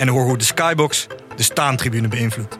en hoor hoe de Skybox de staantribune beïnvloedt.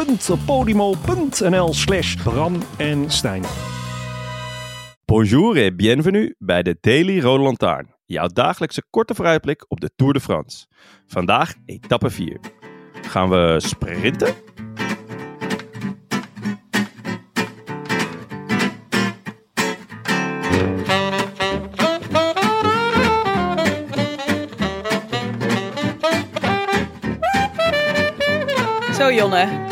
www.podimo.nl slash Bram en Stijn. Bonjour et bienvenue bij de Daily Rode Lantaarn. Jouw dagelijkse korte vooruitblik op de Tour de France. Vandaag etappe 4. Gaan we sprinten? Zo Jonne.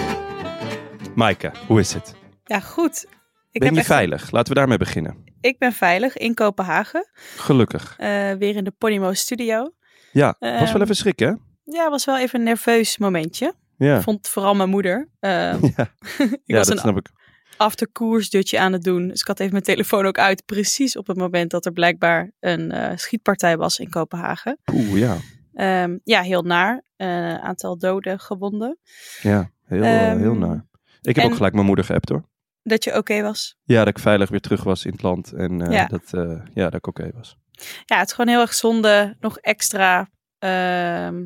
Maaike, hoe is het? Ja, goed. Ik ben je echt- veilig? Laten we daarmee beginnen. Ik ben veilig in Kopenhagen. Gelukkig. eh, weer in de Podimo studio. Ja, was wel Ehm, even schrik, hè? Ja, was wel even een nerveus momentje. Ja, Vond vooral mijn moeder. Eh, ja. ik ja was dat een snap ik. afterkoersdutje aan het doen. Dus ik had even mijn telefoon ook uit. Precies op het moment dat er blijkbaar een eh, schietpartij was in Kopenhagen. Oeh, ja. Ehm, ja, heel naar. Eh, aantal doden, gewonden. Ja, heel, heel naar. Ik heb en- ook gelijk mijn moeder geappt, hoor. Dat je oké was. Ja, dat ik veilig weer terug was in het land. En eh, Ja. dat, eh, ja, dat ik oké was. Ja, het is gewoon heel erg zonde. Nog extra ehm,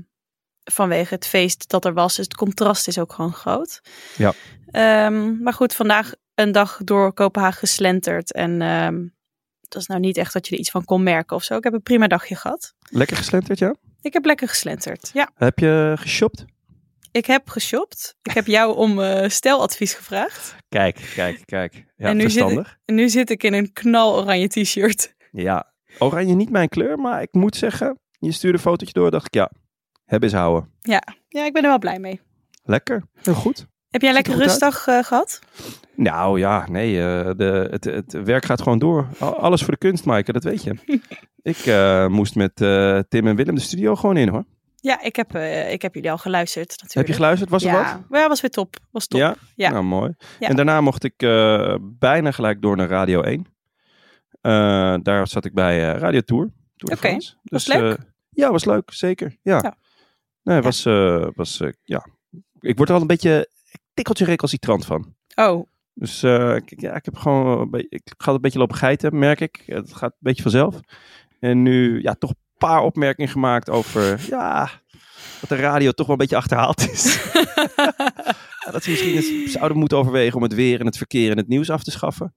vanwege het feest dat er was. Dus het contrast is ook gewoon groot. Ja. Ehm, maar goed, vandaag een dag door Kopenhagen geslenterd. En ehm het was nou niet echt dat je er iets van kon merken of zo. Ik heb een prima dagje gehad. Lekker geslenterd, ja? Ik heb lekker geslenterd. Ja, Heb je geshopt? Ik heb geshopt. Ik heb jou om eh steladvies gevraagd. Kijk, kijk, kijk. Ja, En nu zit verstandig. En nu zit ik in een knaloranje t-shirt. Ja, oranje niet mijn kleur, maar ik moet zeggen, je stuurde een fotootje door, dacht ik, ja, heb eens houden. Ja. ja, ik ben er wel blij mee. Lekker, heel goed. Heb jij er lekker rustdag eh, gehad? Nou ja, nee, eh, de, het, het werk gaat gewoon door. Al- Alles voor de kunst, Maaike, dat weet je. ik moest met Tim en Willem de studio gewoon in, hoor. Ja, ik heb, eh, ik heb jullie al geluisterd natuurlijk. Heb je geluisterd? Was er ja. wat? Ja, was weer top. Was top. Ja? Ja. Nou, mooi. Ja. En daarna mocht ik eh, bijna gelijk door naar Radio 1. Eh, daar zat ik bij Radio Tour. Oké, France. was Dus, leuk? ja, was leuk, zeker. Ja. Ja. Nee, was, was ja. Ik word er al een beetje tikkeltje recalcitrant van. Oh, Dus ik, ja, ik heb gewoon ik ga een beetje lopen geiten, merk ik. Het gaat een beetje vanzelf. En nu, ja, toch paar opmerkingen gemaakt over, ja, dat de radio toch wel een beetje achterhaald is. Ja, dat ze misschien eens zouden moeten overwegen om het weer en het verkeer en het nieuws af te schaffen.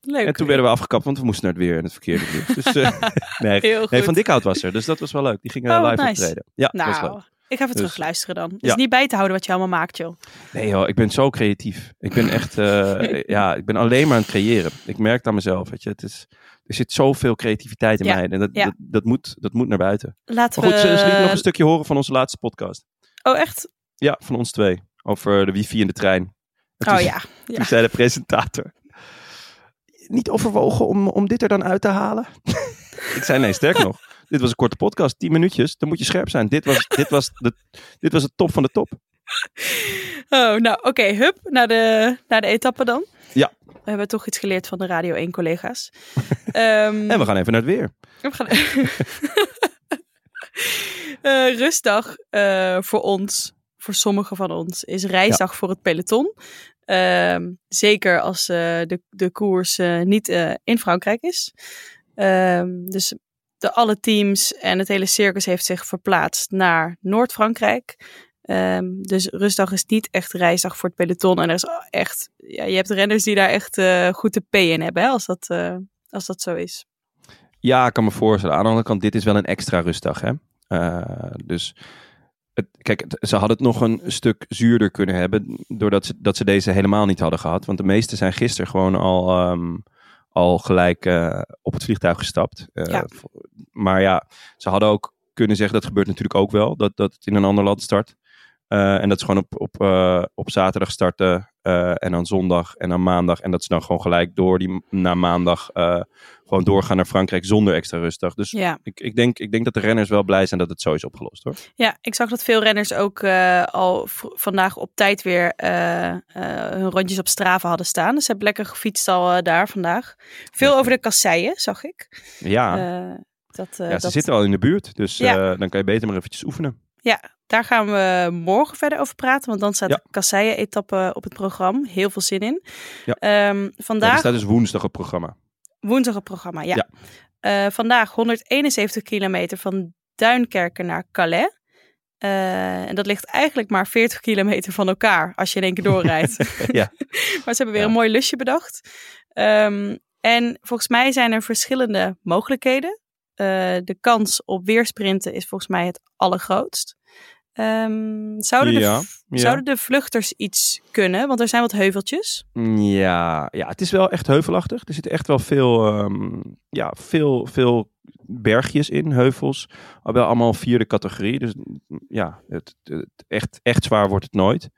leuk. En toen werden we afgekapt, want we moesten naar het weer en het verkeer en het nieuws. Dus, eh, nee, nee, Van Dikhout was er, dus dat was wel leuk. Die gingen Oh, live nice. optreden. Ja, dat was leuk. nou, ik ga even Dus- terug luisteren dan. Ja. is niet bij te houden wat je allemaal maakt, joh. Nee joh, ik ben zo creatief. Ik ben echt, eh, ja, ik ben alleen maar aan het creëren. Ik merk het aan mezelf, weet je. Het is, er zit zoveel creativiteit in Ja, mij. En dat, ja. dat, dat, moet, dat moet naar buiten. Laten Maar goed, we... ze, ze liet nog een stukje horen van onze laatste podcast. Oh, echt? Ja, van ons twee. Over de wifi in de trein. En Oh toen- ja. ja. Toen zei de presentator. Niet overwogen om, om dit er dan uit te halen? ik zei nee, sterker nog. Dit was een korte podcast, 10 minuutjes. Dan moet je scherp zijn. Dit was, dit was, de, dit was het top van de top. Oh, nou, oké. hup, naar de, naar de etappe dan. Ja. We hebben toch iets geleerd van de Radio 1 collega's. Ehm, En we gaan even naar het weer. We gaan... Eh, rustdag eh, voor ons, voor sommigen van ons, is reisdag voor het peloton. Ehm, zeker als eh, de, de koers niet in Frankrijk is. Ehm, dus de, alle teams en het hele circus heeft zich verplaatst naar Noord-Frankrijk. Ehm, dus rustdag is niet echt reisdag voor het peloton. En er is echt, ja, je hebt renners die daar echt eh, goed de P in hebben, hè, als, dat, eh, als dat zo is. Ja, ik kan me voorstellen. Aan de andere kant, dit is wel een extra rustdag. Hè? Uh, dus het, kijk, het, ze hadden het nog een stuk zuurder kunnen hebben. doordat ze, dat ze deze helemaal niet hadden gehad. Want de meeste zijn gisteren gewoon al, um, al gelijk op het vliegtuig gestapt. Ja. Maar ja, ze hadden ook kunnen zeggen, dat gebeurt natuurlijk ook wel, dat, dat het in een ander land start. Uh, en dat ze gewoon op, op, uh, op zaterdag starten uh, en dan zondag en dan maandag. En dat ze dan gewoon gelijk door die na maandag gewoon doorgaan naar Frankrijk zonder extra rustdag. Dus Ja. ik, ik, denk, ik denk dat de renners wel blij zijn dat het zo is opgelost hoor. Ja, ik zag dat veel renners ook eh, al vandaag op tijd weer eh, eh, hun rondjes op Strava hadden staan. Dus ze hebben lekker gefietst al eh, daar vandaag. Veel over de kasseien, zag ik. Ja, Eh, dat, eh, ja ze dat- zitten al in de buurt. Dus Ja. eh, dan kan je beter maar eventjes oefenen. Daar gaan we morgen verder over praten, want dan staat Ja. de kasseien-etappe op het programma. Heel veel zin in. Ja. Ehm, Ja, vandaag, die staat dus woensdag op programma. woensdag het programma, ja. Ja. Eh, vandaag 171 kilometer van Duinkerken naar Calais. Eh, en dat ligt eigenlijk maar 40 kilometer van elkaar als je in één keer doorrijdt. Ja. maar ze hebben weer Ja. een mooi lusje bedacht. Ehm, en volgens mij zijn er verschillende mogelijkheden. Eh, de kans op weersprinten is volgens mij het allergrootst. Ehm, zouden, de, ja. zouden de vluchters iets kunnen? Want er zijn wat heuveltjes. Ja, ja, het is wel echt heuvelachtig. Er zitten echt wel veel, ehm, ja, veel, veel bergjes in, heuvels. Al wel allemaal vierde categorie. Dus mm, ja, het, het, echt, echt zwaar wordt het nooit.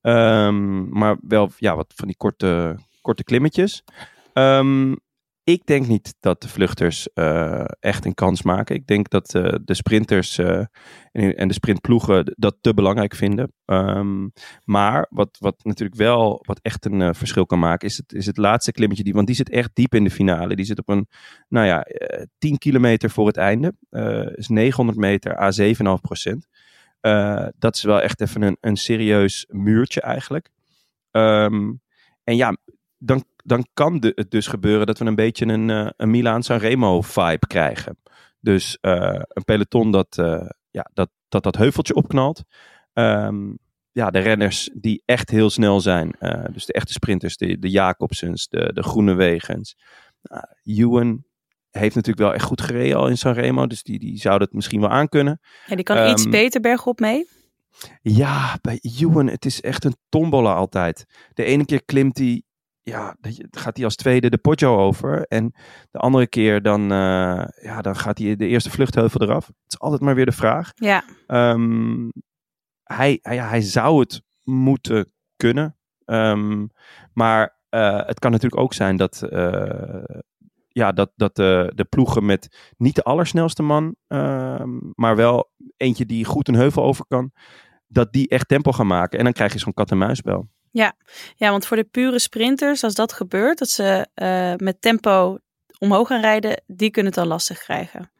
Ehm, maar wel ja, wat van die korte, korte klimmetjes. Ehm, ik denk niet dat de vluchters eh, echt een kans maken. Ik denk dat eh, de sprinters eh, en, de sprintploegen dat te belangrijk vinden. Ehm, maar wat, wat natuurlijk wel, wat echt een verschil kan maken, is het, is het laatste klimmetje. Die, want die zit echt diep in de finale. Die zit op een, nou ja, eh 10 kilometer voor het einde. Is 900 meter à 7,5 procent. Dat is wel echt even een, een serieus muurtje eigenlijk. Ehm, en ja, dan, dan kan de, het dus gebeuren dat we een beetje een, eh, een Milaan-San Remo vibe krijgen. Dus eh, een peloton dat, eh, ja, dat, dat dat heuveltje opknalt. Ehm, ja, de renners die echt heel snel zijn. dus de echte sprinters, de, de Jacobsens, de, de Groenewegens. Uh, Ewan heeft natuurlijk wel echt goed gereden al in Sanremo. Dus die, die zou dat misschien wel aankunnen. Ja, die kan iets Ehm, beter bergop mee. Ja, bij Ewan, het is echt een tombola altijd. De ene keer klimt hij, ja, gaat hij als tweede de Poggio over. En de andere keer dan, eh, ja, dan gaat hij de eerste vluchtheuvel eraf. Het is altijd maar weer de vraag. Ja, Ehm, hij, hij, ja, hij zou het moeten kunnen. Ehm, maar eh, het kan natuurlijk ook zijn dat, eh, ja, dat, dat de, de ploegen met niet de allersnelste man, ehm, maar wel eentje die goed een heuvel over kan, dat die echt tempo gaan maken. En dan krijg je zo'n kat-en-muisspel. Ja, want voor de pure sprinters, als dat gebeurt, dat ze eh, met tempo omhoog gaan rijden, die kunnen het dan lastig krijgen.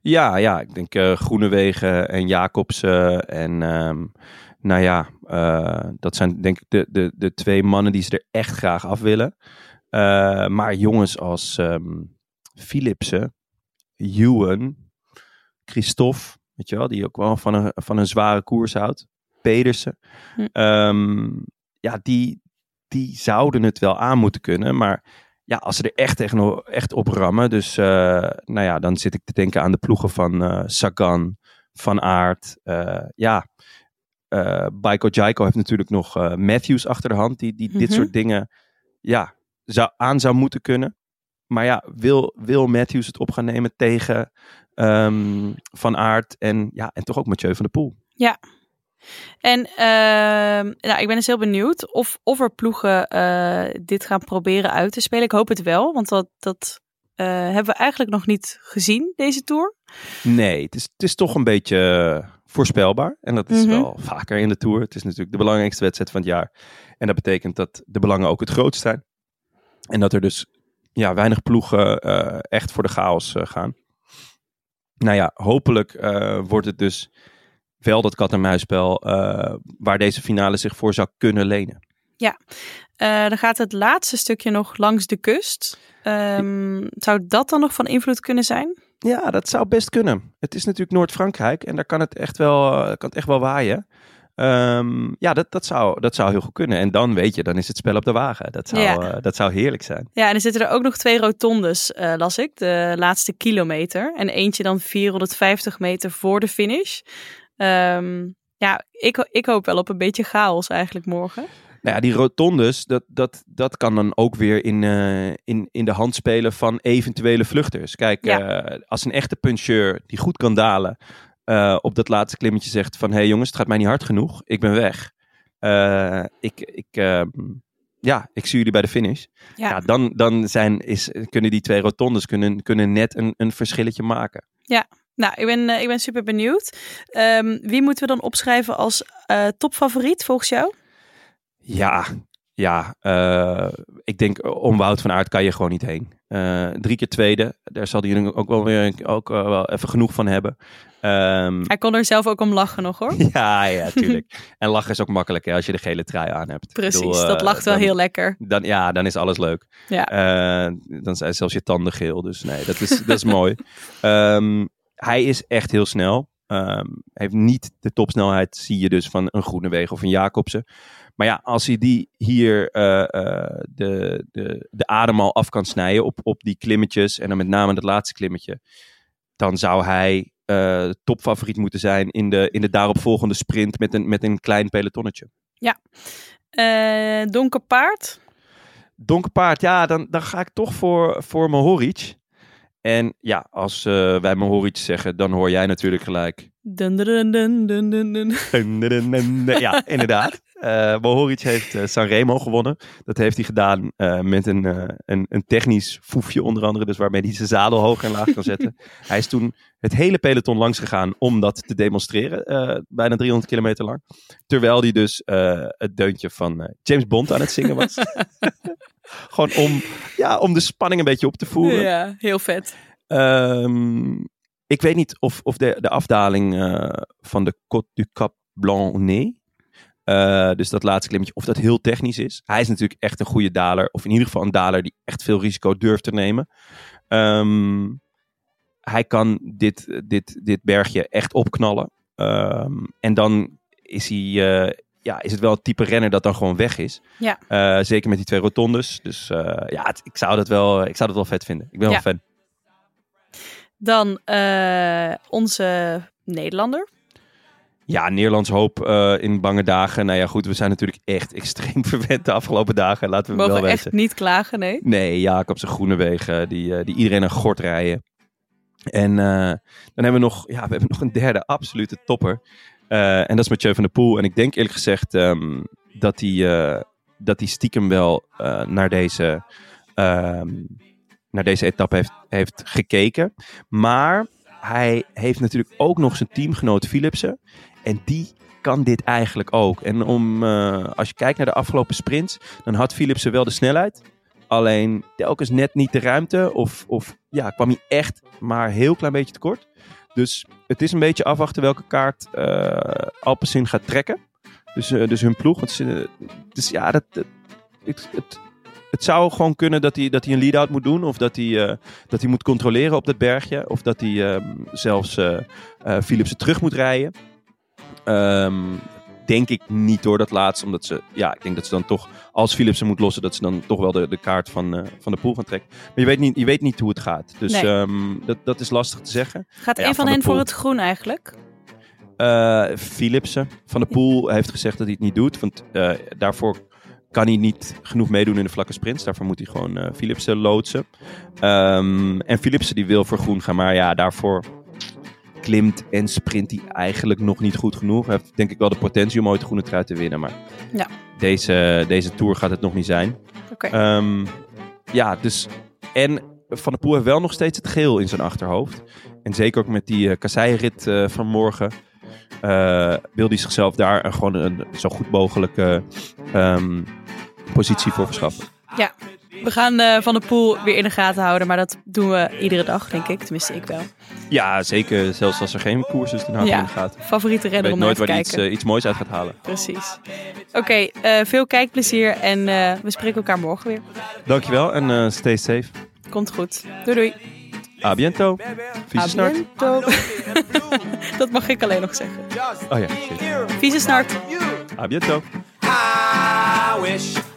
Ja, ja, ik denk eh Groenewegen en Jacobsen en ehm, nou ja, eh, dat zijn denk ik de, de, de twee mannen die ze er echt graag af willen. Maar jongens als ehm Philipsen, Ewan, Christophe, weet je wel, die ook wel van een, van een zware koers houdt. Pedersen. Hm. Ehm, ja, die, die zouden het wel aan moeten kunnen, maar ja, als ze er echt, tegen, echt op rammen. Dus eh, nou ja, dan zit ik te denken aan de ploegen van eh, Sagan, Van Aert. eh, ja, eh Baiko Jaiko heeft natuurlijk nog Matthews achter de hand. Die, die dit Mhm. soort dingen ja, zou, aan zou moeten kunnen. Maar ja, wil, wil Matthews het op gaan nemen tegen ehm, Van Aert en, ja, en toch ook Mathieu van der Poel? En ehm, nou, ik ben dus heel benieuwd of, of er ploegen eh, dit gaan proberen uit te spelen. Ik hoop het wel, want dat, dat eh, hebben we eigenlijk nog niet gezien, deze Tour. Nee, het is, het is toch een beetje eh, voorspelbaar. En dat is Mhm. wel vaker in de Tour. Het is natuurlijk de belangrijkste wedstrijd van het jaar. En dat betekent dat de belangen ook het grootst zijn. En dat er dus ja, weinig ploegen echt voor de chaos gaan. Nou ja, hopelijk wordt het dus wel dat kat-en-muisspel eh, waar deze finale zich voor zou kunnen lenen. Eh, dan gaat het laatste stukje nog langs de kust. Ehm, zou dat dan nog van invloed kunnen zijn? Ja, dat zou best kunnen. Het is natuurlijk Noord-Frankrijk en daar kan het echt wel, eh, kan het echt wel waaien. Ehm, ja, dat, dat, zou, dat zou heel goed kunnen. En dan weet je, dan is het spel op de wagen. Dat zou, Ja. dat zou heerlijk zijn. Ja, en er zitten er ook nog twee rotondes, las ik, de laatste kilometer. En eentje dan 450 meter voor de finish. Ehm, ja, ik, ik hoop wel op een beetje chaos eigenlijk morgen. Nou ja, die rotondes, dat, dat, dat kan dan ook weer in, eh, in, in de hand spelen van eventuele vluchters. Kijk, Ja. eh, als een echte puncheur die goed kan dalen, eh, op dat laatste klimmetje zegt van... hé hey jongens, het gaat mij niet hard genoeg, ik ben weg. Ik, ik, eh, ja, ik zie jullie bij de finish. Ja. Ja, dan, dan zijn, is, kunnen die twee rotondes kunnen, kunnen net een, een verschilletje maken. Nou, ik ben, eh, ik ben super benieuwd. Ehm, wie moeten we dan opschrijven als eh, topfavoriet volgens jou? Ja, ja eh, ik denk om Wout van Aert kan je gewoon niet heen. Drie keer tweede, daar zal hij ook wel weer ook, wel even genoeg van hebben. Ehm, Hij kon er zelf ook om lachen nog hoor. ja, ja, tuurlijk. en lachen is ook makkelijk hè, als je de gele trui aan hebt. Precies, bedoel, dat lacht wel heel lekker. Dan, ja, dan is alles leuk. Ja. Dan zijn zelfs je tanden geel. Dus nee, dat is, dat is mooi. Ehm, hij is echt heel snel. Ehm, heeft niet de topsnelheid, zie je dus, van een Groenewegen of een Jacobsen. Maar ja, als hij die hier eh, eh, de, de, de adem al af kan snijden op, op die klimmetjes. En dan met name dat laatste klimmetje. Dan zou hij eh, topfavoriet moeten zijn in de, in de daaropvolgende sprint met een, met een klein pelotonnetje. Eh, donker paard. Donker paard, ja, dan, dan ga ik toch voor, voor Mohoric. En ja, als eh, wij Mohoric zeggen, dan hoor jij natuurlijk gelijk. Dun, dun, dun. Ja, inderdaad. Eh Mohoric heeft eh, Sanremo gewonnen. Dat heeft hij gedaan met een, een, een technisch foefje onder andere. Dus waarmee hij zijn zadel hoog en laag kan zetten. hij is toen het hele peloton langs gegaan om dat te demonstreren. bijna 300 kilometer lang. Terwijl hij dus het deuntje van James Bond aan het zingen was. Gewoon om, ja, om de spanning een beetje op te voeren. Ja, heel vet. Ehm, ik weet niet of, of de, de afdaling eh, van de Côte du Cap Blanc-Nez, eh, dus dat laatste klimmetje, of dat heel technisch is. Hij is natuurlijk echt een goede daler, of in ieder geval een daler die echt veel risico durft te nemen. Ehm, hij kan dit, dit, dit bergje echt opknallen. Ehm, en dan is hij... eh, ja, is het wel het type renner dat dan gewoon weg is. Ja. Eh, zeker met die twee rotondes. Dus eh, ja, het- ik, zou dat wel, ik zou dat wel vet vinden. Ik ben Ja. wel fan. Dan eh, onze Nederlander. Ja, Nederlands hoop eh, in bange dagen. Nou ja, goed, we zijn natuurlijk echt extreem verwend de afgelopen dagen. Laten we Mogen wel we weten. echt niet klagen, nee. Nee, Jacobs en Groenewegen, die, eh, die iedereen een gort rijden. En eh, dan hebben we nog, ja, we hebben nog een derde absolute topper. Eh, en dat is Mathieu van der Poel. En ik denk eerlijk gezegd ehm, dat hij eh, dat hij stiekem wel eh, naar deze ehm, naar deze etappe heeft, heeft gekeken. Maar hij heeft natuurlijk ook nog zijn teamgenoot Philipsen. En die kan dit eigenlijk ook. En om, als je kijkt naar de afgelopen sprints, dan had Philipsen wel de snelheid. Alleen telkens net niet de ruimte. Of, of ja, kwam hij echt maar heel klein beetje tekort. Dus het is een beetje afwachten welke kaart Alpecin gaat trekken. Dus, eh, dus hun ploeg. Want dus ja, dat, het, het, zou gewoon kunnen dat hij, dat hij een lead-out moet doen. Of dat hij, eh, dat hij moet controleren op dat bergje. Of dat hij ehm, zelfs Philipsen terug moet rijden. Ehm, denk ik niet door dat laatste. Omdat ze, ja, ik denk dat ze dan toch, als Philipsen moet lossen, dat ze dan toch wel de, de kaart van, eh, van de pool gaan trekken. Maar je weet niet, je weet niet hoe het gaat. Dus Nee. ehm, dat, dat is lastig te zeggen. Gaat Ja, een van, hen voor het groen eigenlijk? Eh Philipsen van de Poel heeft gezegd dat hij het niet doet. Want eh, daarvoor kan hij niet genoeg meedoen in de vlakke sprints. Daarvoor moet hij gewoon eh Philipsen loodsen. Ehm, en Philipsen die wil voor groen gaan. Maar ja, daarvoor klimt en sprint hij eigenlijk nog niet goed genoeg. Hij heeft denk ik wel de potentie om ooit de groene trui te winnen. Maar Ja. deze, deze Tour gaat het nog niet zijn. Oké. Ehm, ja, dus. En Van der Poel heeft wel nog steeds het geel in zijn achterhoofd. En zeker ook met die uh, kasseirit eh, van morgen. eh, wil hij zichzelf daar gewoon een zo goed mogelijke ehm, positie voor verschaffen. We gaan eh, Van de Poel weer in de gaten houden, maar dat doen we iedere dag, denk ik. Tenminste, ik wel. Ja, zeker. Zelfs als er geen koers is, dan hij Ja. in de gaten. Favoriete renner weet om naar nooit te waar hij iets, kijken. eh, iets moois uit gaat halen. Precies. Oké, eh, veel kijkplezier en eh, we spreken elkaar morgen weer. Dankjewel en eh, stay safe. Komt goed. Doei doei. A biento. Vieze snart. Abiento. Dat mag ik alleen nog zeggen. Oh ja, shit. Vieze snart. A biento. I wish